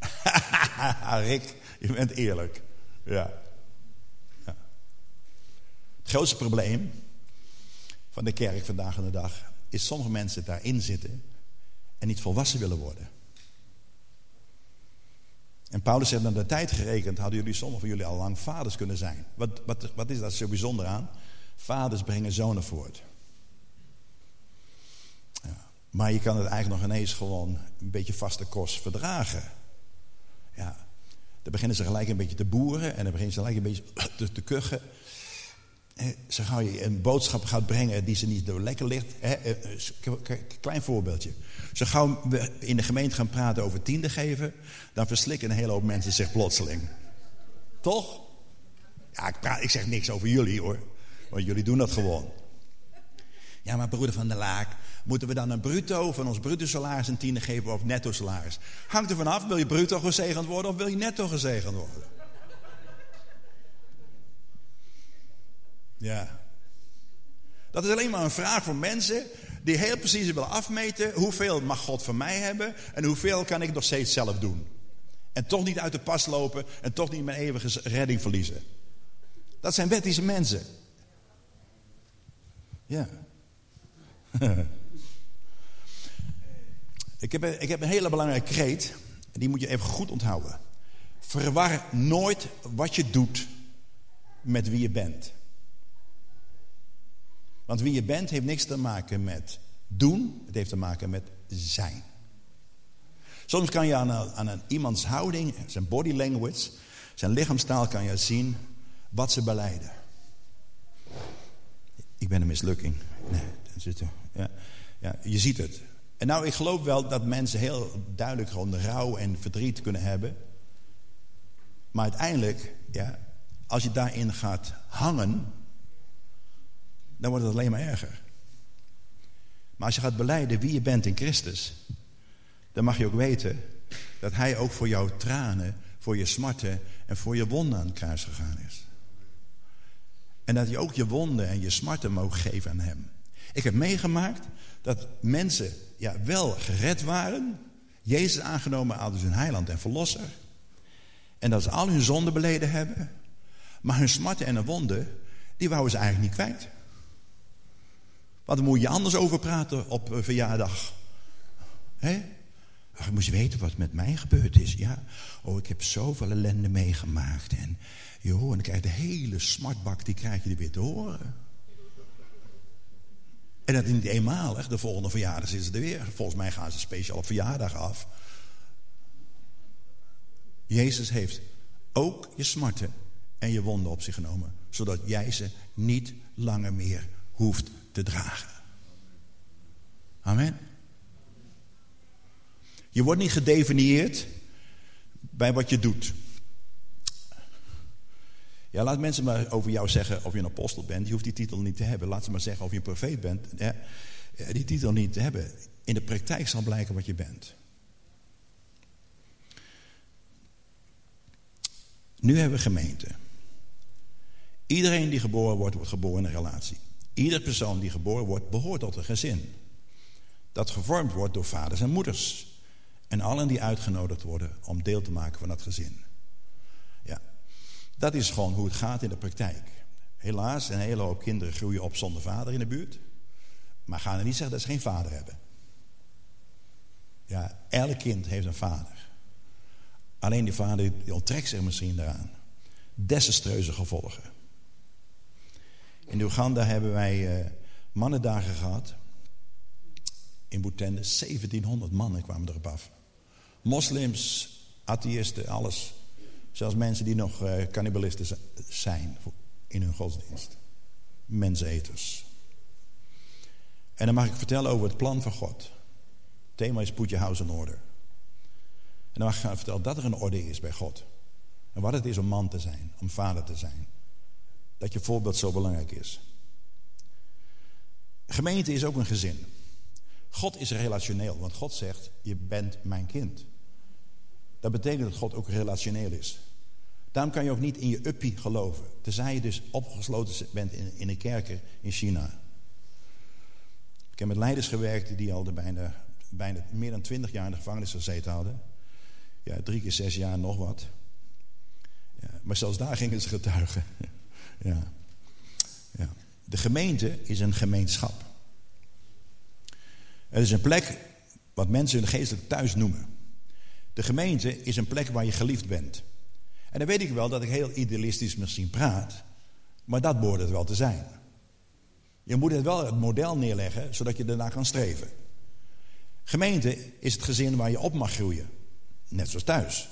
Rick, je bent eerlijk. Ja. ja. Het grootste probleem van de kerk vandaag de dag is sommige mensen daarin zitten en niet volwassen willen worden. En Paulus zegt, naar de tijd gerekend hadden jullie, sommigen van jullie al lang vaders kunnen zijn. Wat, wat, wat is daar zo bijzonder aan? Vaders brengen zonen voort. Maar je kan het eigenlijk nog ineens gewoon een beetje vaste kost verdragen. Ja. Dan beginnen ze gelijk een beetje te boeren en dan beginnen ze gelijk een beetje te, te kuchen. Zo gauw je een boodschap gaat brengen die ze niet door lekker ligt. Eh, klein voorbeeldje. Zo gauw we in de gemeente gaan praten over tiende geven, dan verslikken een hele hoop mensen zich plotseling. Toch? Ja, ik, praat, ik zeg niks over jullie hoor. Want jullie doen dat gewoon. Ja, maar broeder van der Laak, moeten we dan een bruto van ons bruto salaris een tiende geven of netto salaris? Hangt er vanaf, wil je bruto gezegend worden of wil je netto gezegend worden? Ja. Dat is alleen maar een vraag voor mensen die heel precies willen afmeten hoeveel mag God van mij hebben en hoeveel kan ik nog steeds zelf doen. En toch niet uit de pas lopen en toch niet mijn eeuwige redding verliezen. Dat zijn wettische mensen. Ja. ik, heb, ik heb een hele belangrijke kreet. Die moet je even goed onthouden. Verwar nooit wat je doet met wie je bent. Want wie je bent heeft niks te maken met doen, het heeft te maken met zijn. Soms kan je aan, een, aan iemands houding, zijn body language, zijn lichaamstaal kan je zien wat ze beleiden. Ik ben een mislukking. Nee, ja, ja, je ziet het. En nou, ik geloof wel dat mensen heel duidelijk gewoon rouw en verdriet kunnen hebben. Maar uiteindelijk, ja, als je daarin gaat hangen, dan wordt het alleen maar erger. Maar als je gaat beleiden wie je bent in Christus, dan mag je ook weten dat Hij ook voor jouw tranen, voor je smarten en voor je wonden aan het kruis gegaan is. En dat je ook je wonden en je smarten mag geven aan Hem. Ik heb meegemaakt dat mensen ja, wel gered waren, Jezus aangenomen als hun heiland en verlosser. En dat ze al hun zonden beleden hebben. Maar hun smarten en hun wonden, die wouden ze eigenlijk niet kwijt. Want moet je anders over praten op verjaardag. Hé? Ach, moest weten wat met mij gebeurd is. Ja, oh, ik heb zoveel ellende meegemaakt. En joh, en dan krijg je de hele smartbak, die krijg je er weer te horen. En dat is niet eenmalig. De volgende verjaardag is het er weer. Volgens mij gaan ze speciaal op verjaardag af. Jezus heeft ook je smarten en je wonden op zich genomen. Zodat jij ze niet langer meer hoeft te dragen. Amen. Je wordt niet gedefinieerd bij wat je doet. Ja, laat mensen maar over jou zeggen of je een apostel bent. Je hoeft die titel niet te hebben. Laat ze maar zeggen of je een profeet bent. Ja, die titel niet te hebben. In de praktijk zal blijken wat je bent. Nu hebben we gemeente. Iedereen die geboren wordt, wordt geboren in een relatie. Ieder persoon die geboren wordt, behoort tot een gezin. Dat gevormd wordt door vaders en moeders. En allen die uitgenodigd worden om deel te maken van dat gezin. Dat is gewoon hoe het gaat in de praktijk. Helaas, een hele hoop kinderen groeien op zonder vader in de buurt. Maar gaan er niet zeggen dat ze geen vader hebben. Ja, elk kind heeft een vader. Alleen die vader die onttrekt zich misschien daaraan. Desastreuze gevolgen. In Oeganda hebben wij uh, mannendagen gehad. In Boetende, 1700 mannen kwamen erop af. Moslims, atheïsten, alles. Zelfs mensen die nog uh, cannibalisten zijn in hun godsdienst. Menseneters. En dan mag ik vertellen over het plan van God. Het thema is put your house in order. En dan mag ik vertellen dat er een orde is bij God. En wat het is om man te zijn, om vader te zijn. Dat je voorbeeld zo belangrijk is. Gemeente is ook een gezin. God is relationeel, want God zegt: Je bent mijn kind. Dat betekent dat God ook relationeel is. Daarom kan je ook niet in je uppie geloven. Tenzij je dus opgesloten bent in, in een kerker in China. Ik heb met leiders gewerkt die al de bijna, bijna meer dan twintig jaar in de gevangenis gezeten hadden. Ja, drie keer zes jaar nog wat. Ja, maar zelfs daar gingen ze getuigen. ja. Ja. De gemeente is een gemeenschap. Het is een plek wat mensen hun geestelijk thuis noemen. De gemeente is een plek waar je geliefd bent. En dan weet ik wel dat ik heel idealistisch misschien praat, maar dat behoort het wel te zijn. Je moet het wel het model neerleggen, zodat je daarna kan streven. Gemeente is het gezin waar je op mag groeien, net zoals thuis.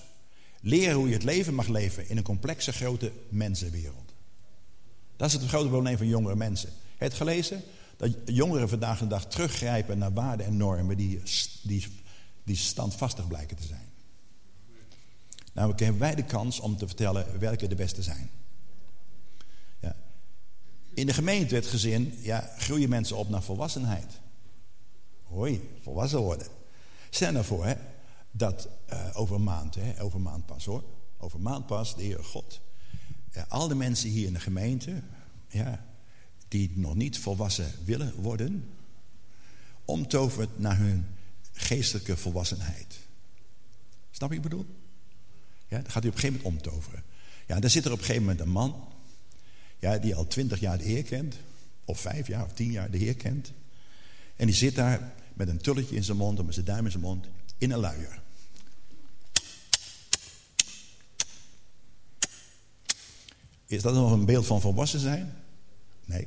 Leren hoe je het leven mag leven in een complexe grote mensenwereld. Dat is het grote probleem van jongere mensen. Het gelezen dat jongeren vandaag de dag teruggrijpen naar waarden en normen die, die, die standvastig blijken te zijn. Nou, hebben wij de kans om te vertellen welke de beste zijn. Ja. In de gemeente, het gezin, ja, groeien mensen op naar volwassenheid. Hoi, volwassen worden. Stel nou voor hè, dat uh, over een maand, hè, over maand pas hoor. Over een maand pas, de Heer God. Al de mensen hier in de gemeente, ja, die nog niet volwassen willen worden, omtovert naar hun geestelijke volwassenheid. Snap je wat ik bedoel? Ja, dan gaat hij op een gegeven moment omtoveren. Ja, dan zit er op een gegeven moment een man, ja, die al twintig jaar de Heer kent, of vijf jaar of tien jaar de Heer kent. En die zit daar met een tulletje in zijn mond, of met zijn duim in zijn mond, in een luier. Is dat nog een beeld van volwassen zijn? Nee.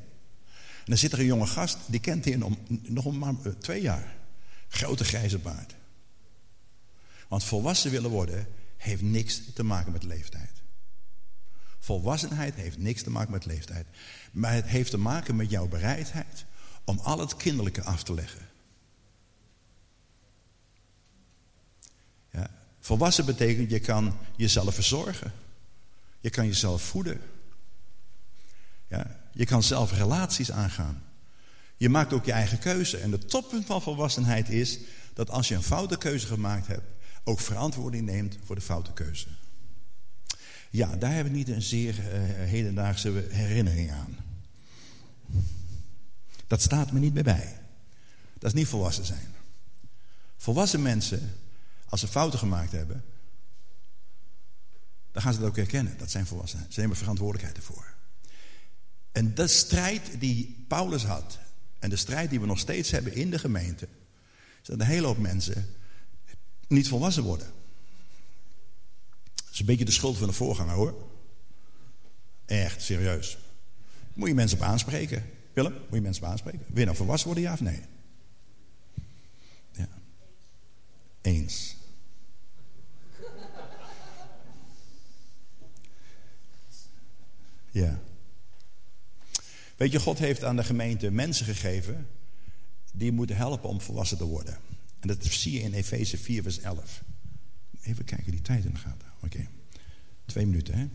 En dan zit er een jonge gast, die kent hij nog maar eh, twee jaar. Grote grijze baard. Want volwassen willen worden heeft niks te maken met leeftijd. Volwassenheid heeft niks te maken met leeftijd. Maar het heeft te maken met jouw bereidheid om al het kinderlijke af te leggen. Ja, volwassen betekent je kan jezelf verzorgen. Je kan jezelf voeden. Ja, je kan zelf relaties aangaan. Je maakt ook je eigen keuze. En het toppunt van volwassenheid is dat als je een foute keuze gemaakt hebt, ook verantwoording neemt voor de foute keuze. Ja, daar heb ik niet een zeer uh, hedendaagse herinnering aan. Dat staat me niet meer bij. Dat is niet volwassen zijn. Volwassen mensen, als ze fouten gemaakt hebben, dan gaan ze dat ook herkennen. Dat zijn volwassenen. Ze nemen verantwoordelijkheid ervoor. En de strijd die Paulus had, en de strijd die we nog steeds hebben in de gemeente, is dat een hele hoop mensen niet volwassen worden. Dat is een beetje de schuld van de voorganger hoor. Echt, serieus. Moet je mensen op aanspreken. Willem, moet je mensen op aanspreken. Wil je nou volwassen worden, ja of nee? Ja. Eens. Ja. Weet je, God heeft aan de gemeente mensen gegeven die moeten helpen om volwassen te worden. En dat zie je in Efeze 4, vers 11. Even kijken, die tijd in de gaten. Oké, twee minuten hè.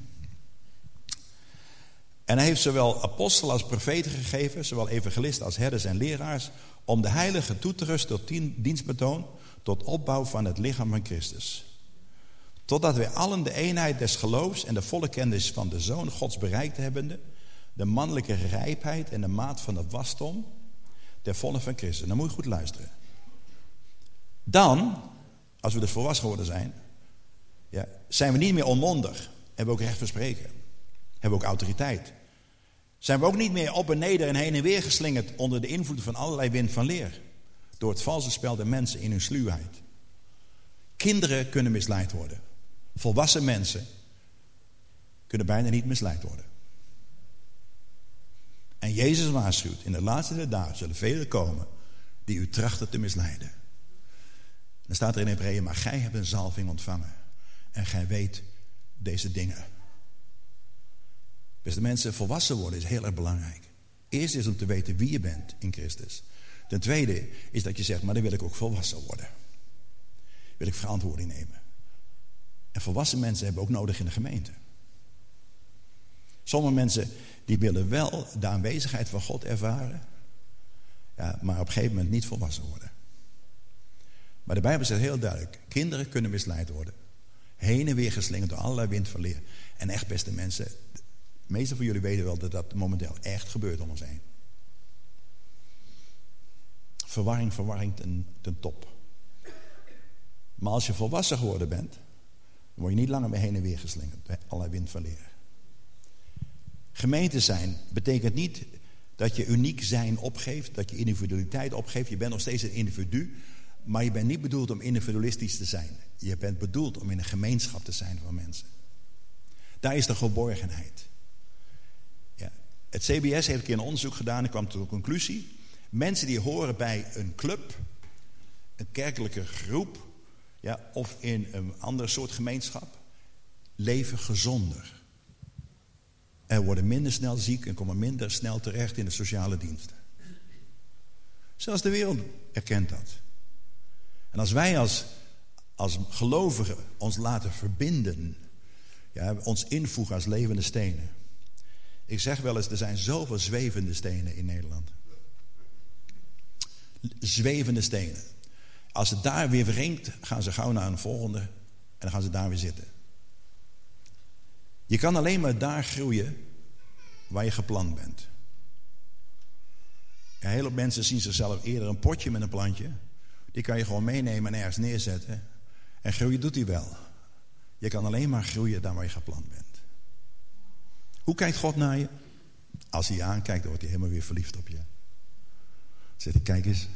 En hij heeft zowel apostelen als profeten gegeven, zowel evangelisten als herders en leraars, om de heiligen toe te rusten tot dienstbetoon, tot opbouw van het lichaam van Christus. Totdat wij allen de eenheid des geloofs en de volle kennis van de Zoon Gods bereikt hebbende, de mannelijke rijpheid en de maat van de wasdom, der volle van Christus. Dan moet je goed luisteren. Dan, als we dus volwassen geworden zijn, ja, zijn we niet meer onmondig. Hebben we ook recht van spreken. Hebben we ook autoriteit. Zijn we ook niet meer op en neder en heen en weer geslingerd onder de invloed van allerlei wind van leer. Door het valse spel der mensen in hun sluwheid. Kinderen kunnen misleid worden. Volwassen mensen kunnen bijna niet misleid worden. En Jezus waarschuwt, in de laatste der dagen zullen velen komen die u trachten te misleiden. Dan staat er in Hebreeën, maar gij hebt een zalving ontvangen. En gij weet deze dingen. Beste mensen, volwassen worden is heel erg belangrijk. Eerst is om te weten wie je bent in Christus. Ten tweede is dat je zegt, maar dan wil ik ook volwassen worden. Wil ik verantwoording nemen. En volwassen mensen hebben ook nodig in de gemeente. Sommige mensen die willen wel de aanwezigheid van God ervaren. Ja, maar op een gegeven moment niet volwassen worden. Maar de Bijbel zegt heel duidelijk: kinderen kunnen misleid worden. Heen en weer geslingerd door allerlei wind van leer. En echt, beste mensen, de meeste van jullie weten wel dat dat momenteel echt gebeurt om ons heen. Verwarring, verwarring ten, top. Maar als je volwassen geworden bent, dan word je niet langer meer heen en weer geslingerd door allerlei wind van leer. Gemeente zijn betekent niet dat je uniek zijn opgeeft, dat je individualiteit opgeeft. Je bent nog steeds een individu, maar je bent niet bedoeld om individualistisch te zijn. Je bent bedoeld om in een gemeenschap te zijn van mensen. Daar is de geborgenheid. Ja. Het CBS heeft een keer een onderzoek gedaan en kwam tot de conclusie. Mensen die horen bij een club, een kerkelijke groep ja, of in een andere soort gemeenschap, leven gezonder. En worden minder snel ziek en komen minder snel terecht in de sociale diensten. Zelfs de wereld erkent dat. En als wij als, als gelovigen ons laten verbinden, ja, ons invoegen als levende stenen. Ik zeg wel eens, er zijn zoveel zwevende stenen in Nederland. Zwevende stenen. Als het daar weer wringt, gaan ze gauw naar een volgende en dan gaan ze daar weer zitten. Je kan alleen maar daar groeien waar je geplant bent. Heel veel mensen zien zichzelf eerder een potje met een plantje. Die kan je gewoon meenemen en ergens neerzetten. En groeien doet hij wel. Je kan alleen maar groeien daar waar je geplant bent. Hoe kijkt God naar je? Als hij je aankijkt, dan wordt hij helemaal weer verliefd op je. Zegt hij, kijk eens.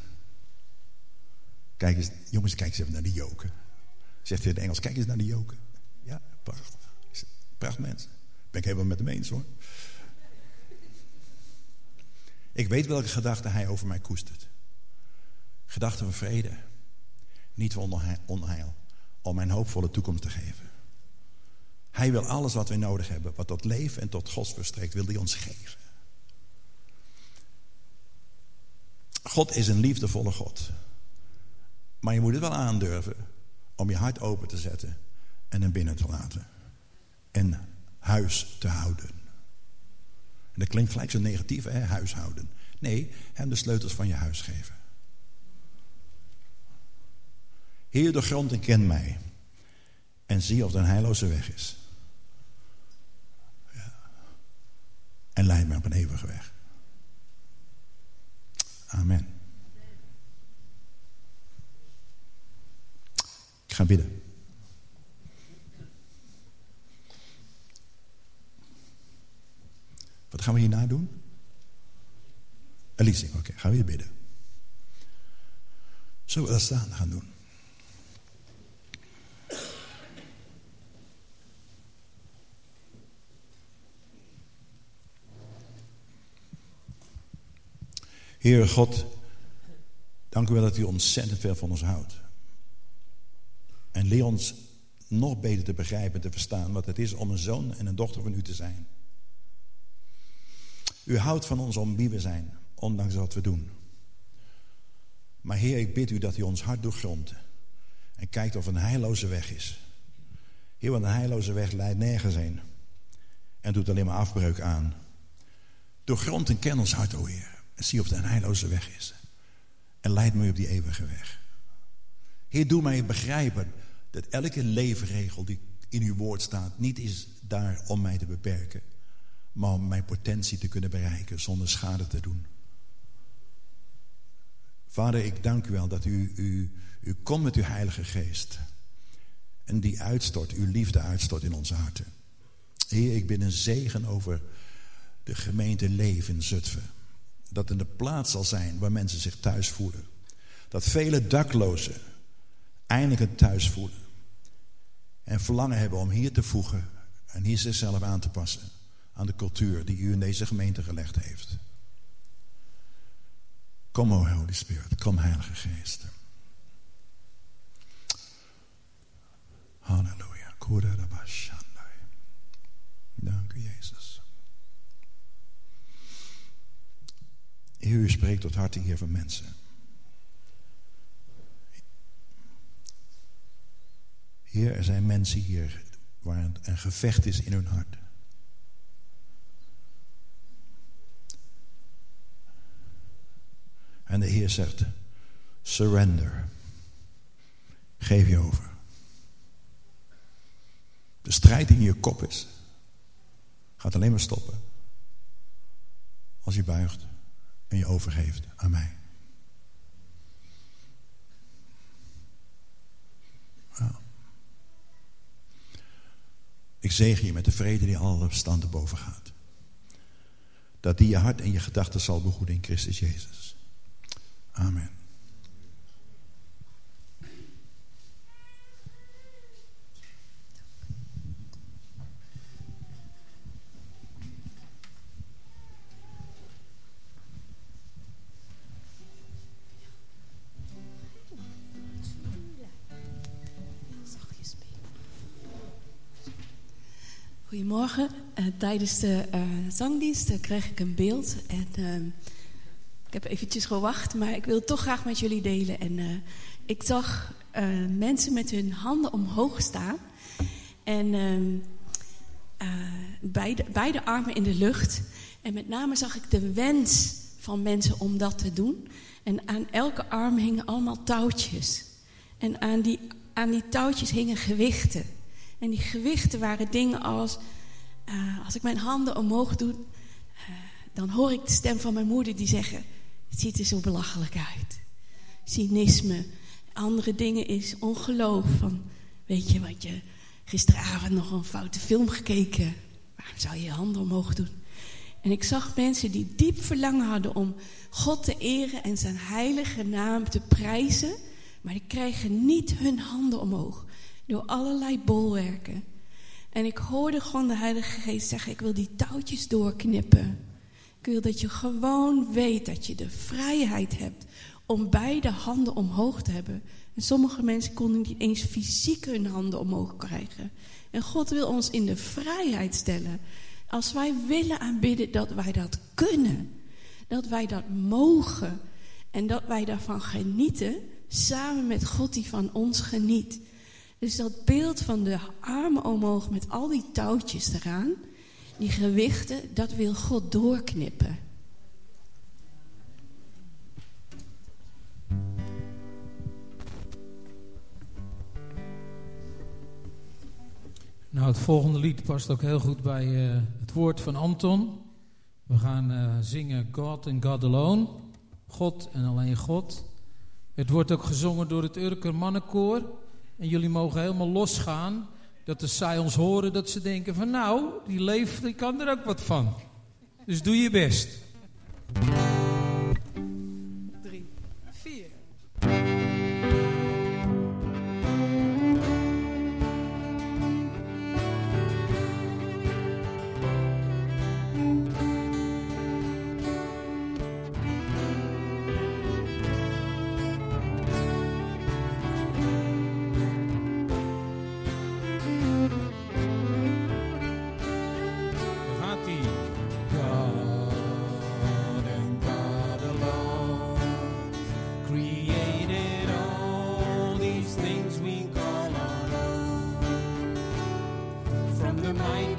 Kijk eens, jongens, kijk eens even naar die joken. Zegt hij in het Engels, kijk eens naar die joken. Ja, prachtig. Prachtig mens. Ben ik helemaal met hem eens hoor. Ik weet welke gedachten hij over mij koestert. Gedachten van vrede. Niet van onheil. Om mijn hoopvolle toekomst te geven. Hij wil alles wat wij nodig hebben. Wat tot leven en tot God verstrekt. Wil hij ons geven. God is een liefdevolle God. Maar je moet het wel aandurven. Om je hart open te zetten. En hem binnen te laten. En huis te houden. En dat klinkt gelijk zo negatief, hè? huishouden. Nee, hem de sleutels van je huis geven. Heer de grond en ken mij. En zie of er een heilloze weg is. Ja. En leid me op een eeuwige weg. Amen. Ik ga bidden. Wat gaan we hierna doen? Elise, oké, okay, gaan we hier bidden. Zullen we dat staan gaan doen? Heere God, dank u wel dat u ontzettend veel van ons houdt. En leer ons nog beter te begrijpen en te verstaan wat het is om een zoon en een dochter van u te zijn. U houdt van ons om wie we zijn, ondanks wat we doen. Maar Heer, ik bid u dat u ons hart doorgrondt en kijkt of een heilloze weg is. Heer, want een heilloze weg leidt nergens heen en doet alleen maar afbreuk aan. Doorgrond en ken ons hart, o Heer, en zie of een heilloze weg is. En leid me op die eeuwige weg. Heer, doe mij begrijpen dat elke leefregel die in uw woord staat niet is daar om mij te beperken maar om mijn potentie te kunnen bereiken zonder schade te doen. Vader, ik dank u wel dat u, u, u komt met uw Heilige Geest. En die uitstort, uw liefde uitstort in onze harten. Heer, ik ben een zegen over de gemeente Leven in Zutphen. Dat in de plaats zal zijn waar mensen zich thuis voelen. Dat vele daklozen eindelijk thuis voelen. En verlangen hebben om hier te voegen en hier zichzelf aan te passen aan de cultuur die u in deze gemeente gelegd heeft. Kom, o Holy Spirit, kom Heilige Geest. Halleluja. Dank u, Jezus. Heer, u spreekt tot harten hier van mensen. Heer, er zijn mensen hier waar een gevecht is in hun hart. En de Heer zegt: surrender. Geef je over. De strijd in je kop is, gaat alleen maar stoppen als je buigt en je overgeeft aan mij. Ik zegen je met de vrede die alle verstand boven gaat. Dat die je hart en je gedachten zal behoeden in Christus Jezus. Amen. Uh, tijdens de uh, zangdienst uh, kreeg ik een beeld. En ehm, ik heb eventjes gewacht, maar ik wil het toch graag met jullie delen. En ik zag mensen met hun handen omhoog staan. En ehm, beide, beide armen in de lucht. En met name zag ik de wens van mensen om dat te doen. En aan elke arm hingen allemaal touwtjes. En aan die, aan die touwtjes hingen gewichten. En die gewichten waren dingen als, uh, als ik mijn handen omhoog doe, uh, dan hoor ik de stem van mijn moeder die zeggen, het ziet er zo belachelijk uit. Cynisme, andere dingen is ongeloof. Van, weet je wat je gisteravond nog een foute film gekeken, waarom zou je je handen omhoog doen? En ik zag mensen die diep verlangen hadden om God te eren en zijn heilige naam te prijzen, maar die krijgen niet hun handen omhoog door allerlei bolwerken. En ik hoorde gewoon de Heilige Geest zeggen: Ik wil die touwtjes doorknippen. Ik wil dat je gewoon weet dat je de vrijheid hebt om beide handen omhoog te hebben. En sommige mensen konden niet eens fysiek hun handen omhoog krijgen. En God wil ons in de vrijheid stellen. Als wij willen aanbidden, dat wij dat kunnen. Dat wij dat mogen. En dat wij daarvan genieten, samen met God die van ons geniet. Dus dat beeld van de armen omhoog met al die touwtjes eraan, die gewichten, dat wil God doorknippen. Nou, het volgende lied past ook heel goed bij uh, het woord van Anton. We gaan uh, zingen God and God Alone. God en alleen God. Het wordt ook gezongen door het Urker Mannenkoor. En jullie mogen helemaal losgaan. Dat als zij ons horen, dat ze denken van nou, die leeft, die kan er ook wat van. Dus doe je best.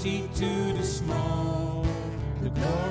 multitude is small. The glory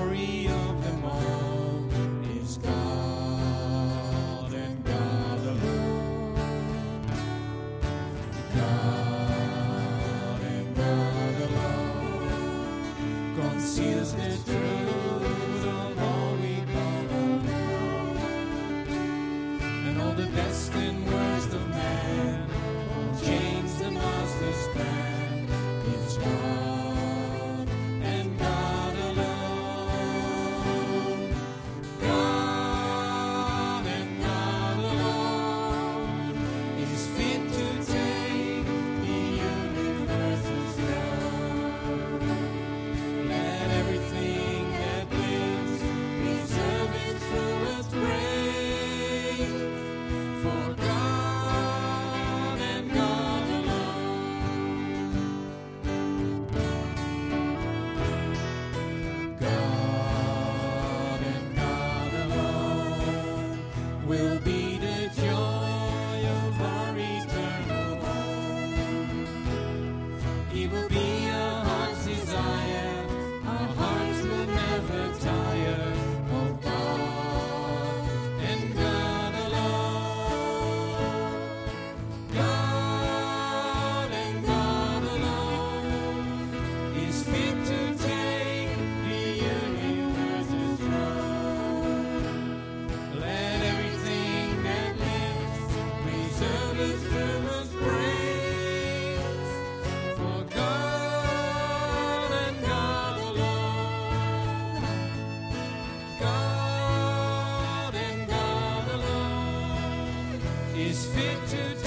fit to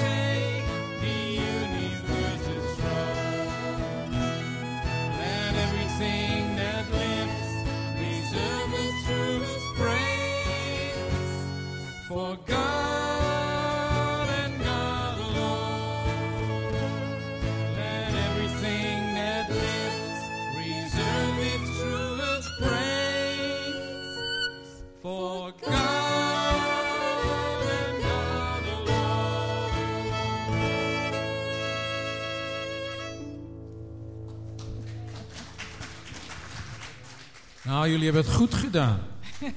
Nou, jullie hebben het goed gedaan.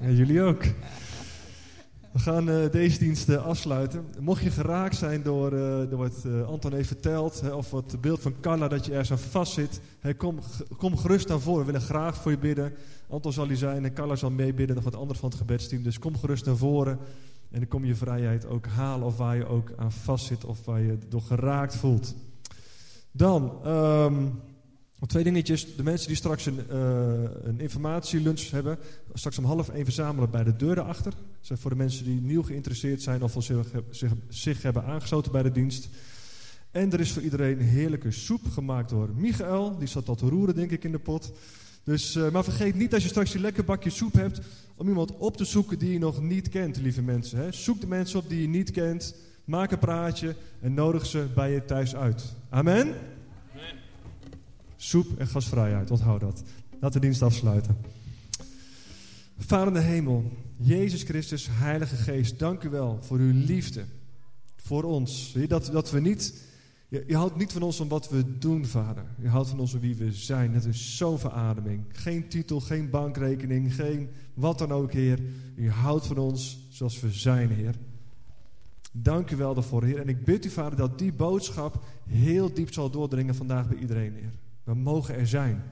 Ja, jullie ook. We gaan eh, deze dienst afsluiten. Mocht je geraakt zijn door, eh, door wat eh, Anton heeft verteld, hè, of wat beeld van Carla dat je ergens aan vastzit, hè, kom, kom gerust naar voren. We willen graag voor je bidden. Anton zal hier zijn en Carla zal meebidden, nog wat anderen van het gebedsteam. Dus kom gerust naar voren en dan kom je vrijheid ook halen of waar je ook aan vastzit of waar je door geraakt voelt. Dan, nog twee dingetjes. De mensen die straks een, eh een informatielunch hebben, straks om half één verzamelen bij de deur daarachter. Dat voor de mensen die nieuw geïnteresseerd zijn of zich, zich, zich hebben aangesloten bij de dienst. En er is voor iedereen heerlijke soep gemaakt door Michael. Die zat al te roeren, denk ik, in de pot. Dus, eh, maar vergeet niet als je straks die lekker bakje soep hebt, om iemand op te zoeken die je nog niet kent, lieve mensen. Hè. Zoek de mensen op die je niet kent, maak een praatje en nodig ze bij je thuis uit. Amen? Soep en gasvrijheid, onthoud dat. Laten we dienst afsluiten. Vader in de hemel, Jezus Christus, Heilige Geest, dank u wel voor uw liefde voor ons. Dat, dat we niet, je, houdt niet van ons om wat we doen, Vader. Je houdt van ons om wie we zijn. Het is zo'n verademing. Geen titel, geen bankrekening, geen wat dan ook, Heer. U houdt van ons zoals we zijn, Heer. Dank u wel daarvoor, Heer. En ik bid u, Vader, dat die boodschap heel diep zal doordringen vandaag bij iedereen, Heer. We mogen er zijn.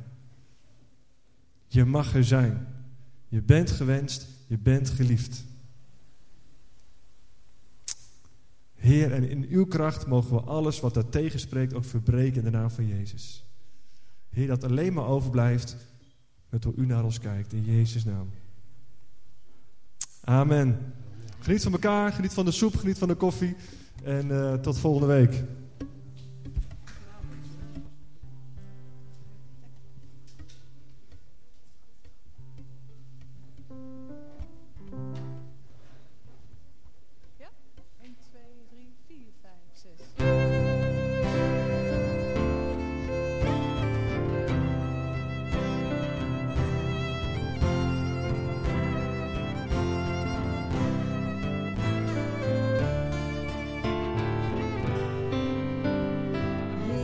Je mag er zijn. Je bent gewenst, je bent geliefd. Heer, en in uw kracht mogen we alles wat daar tegenspreekt ook verbreken in de naam van Jezus. Heer, dat alleen maar overblijft met hoe u naar ons kijkt, in Jezus' naam. Amen. Geniet van elkaar, geniet van de soep, geniet van de koffie en eh, tot volgende week.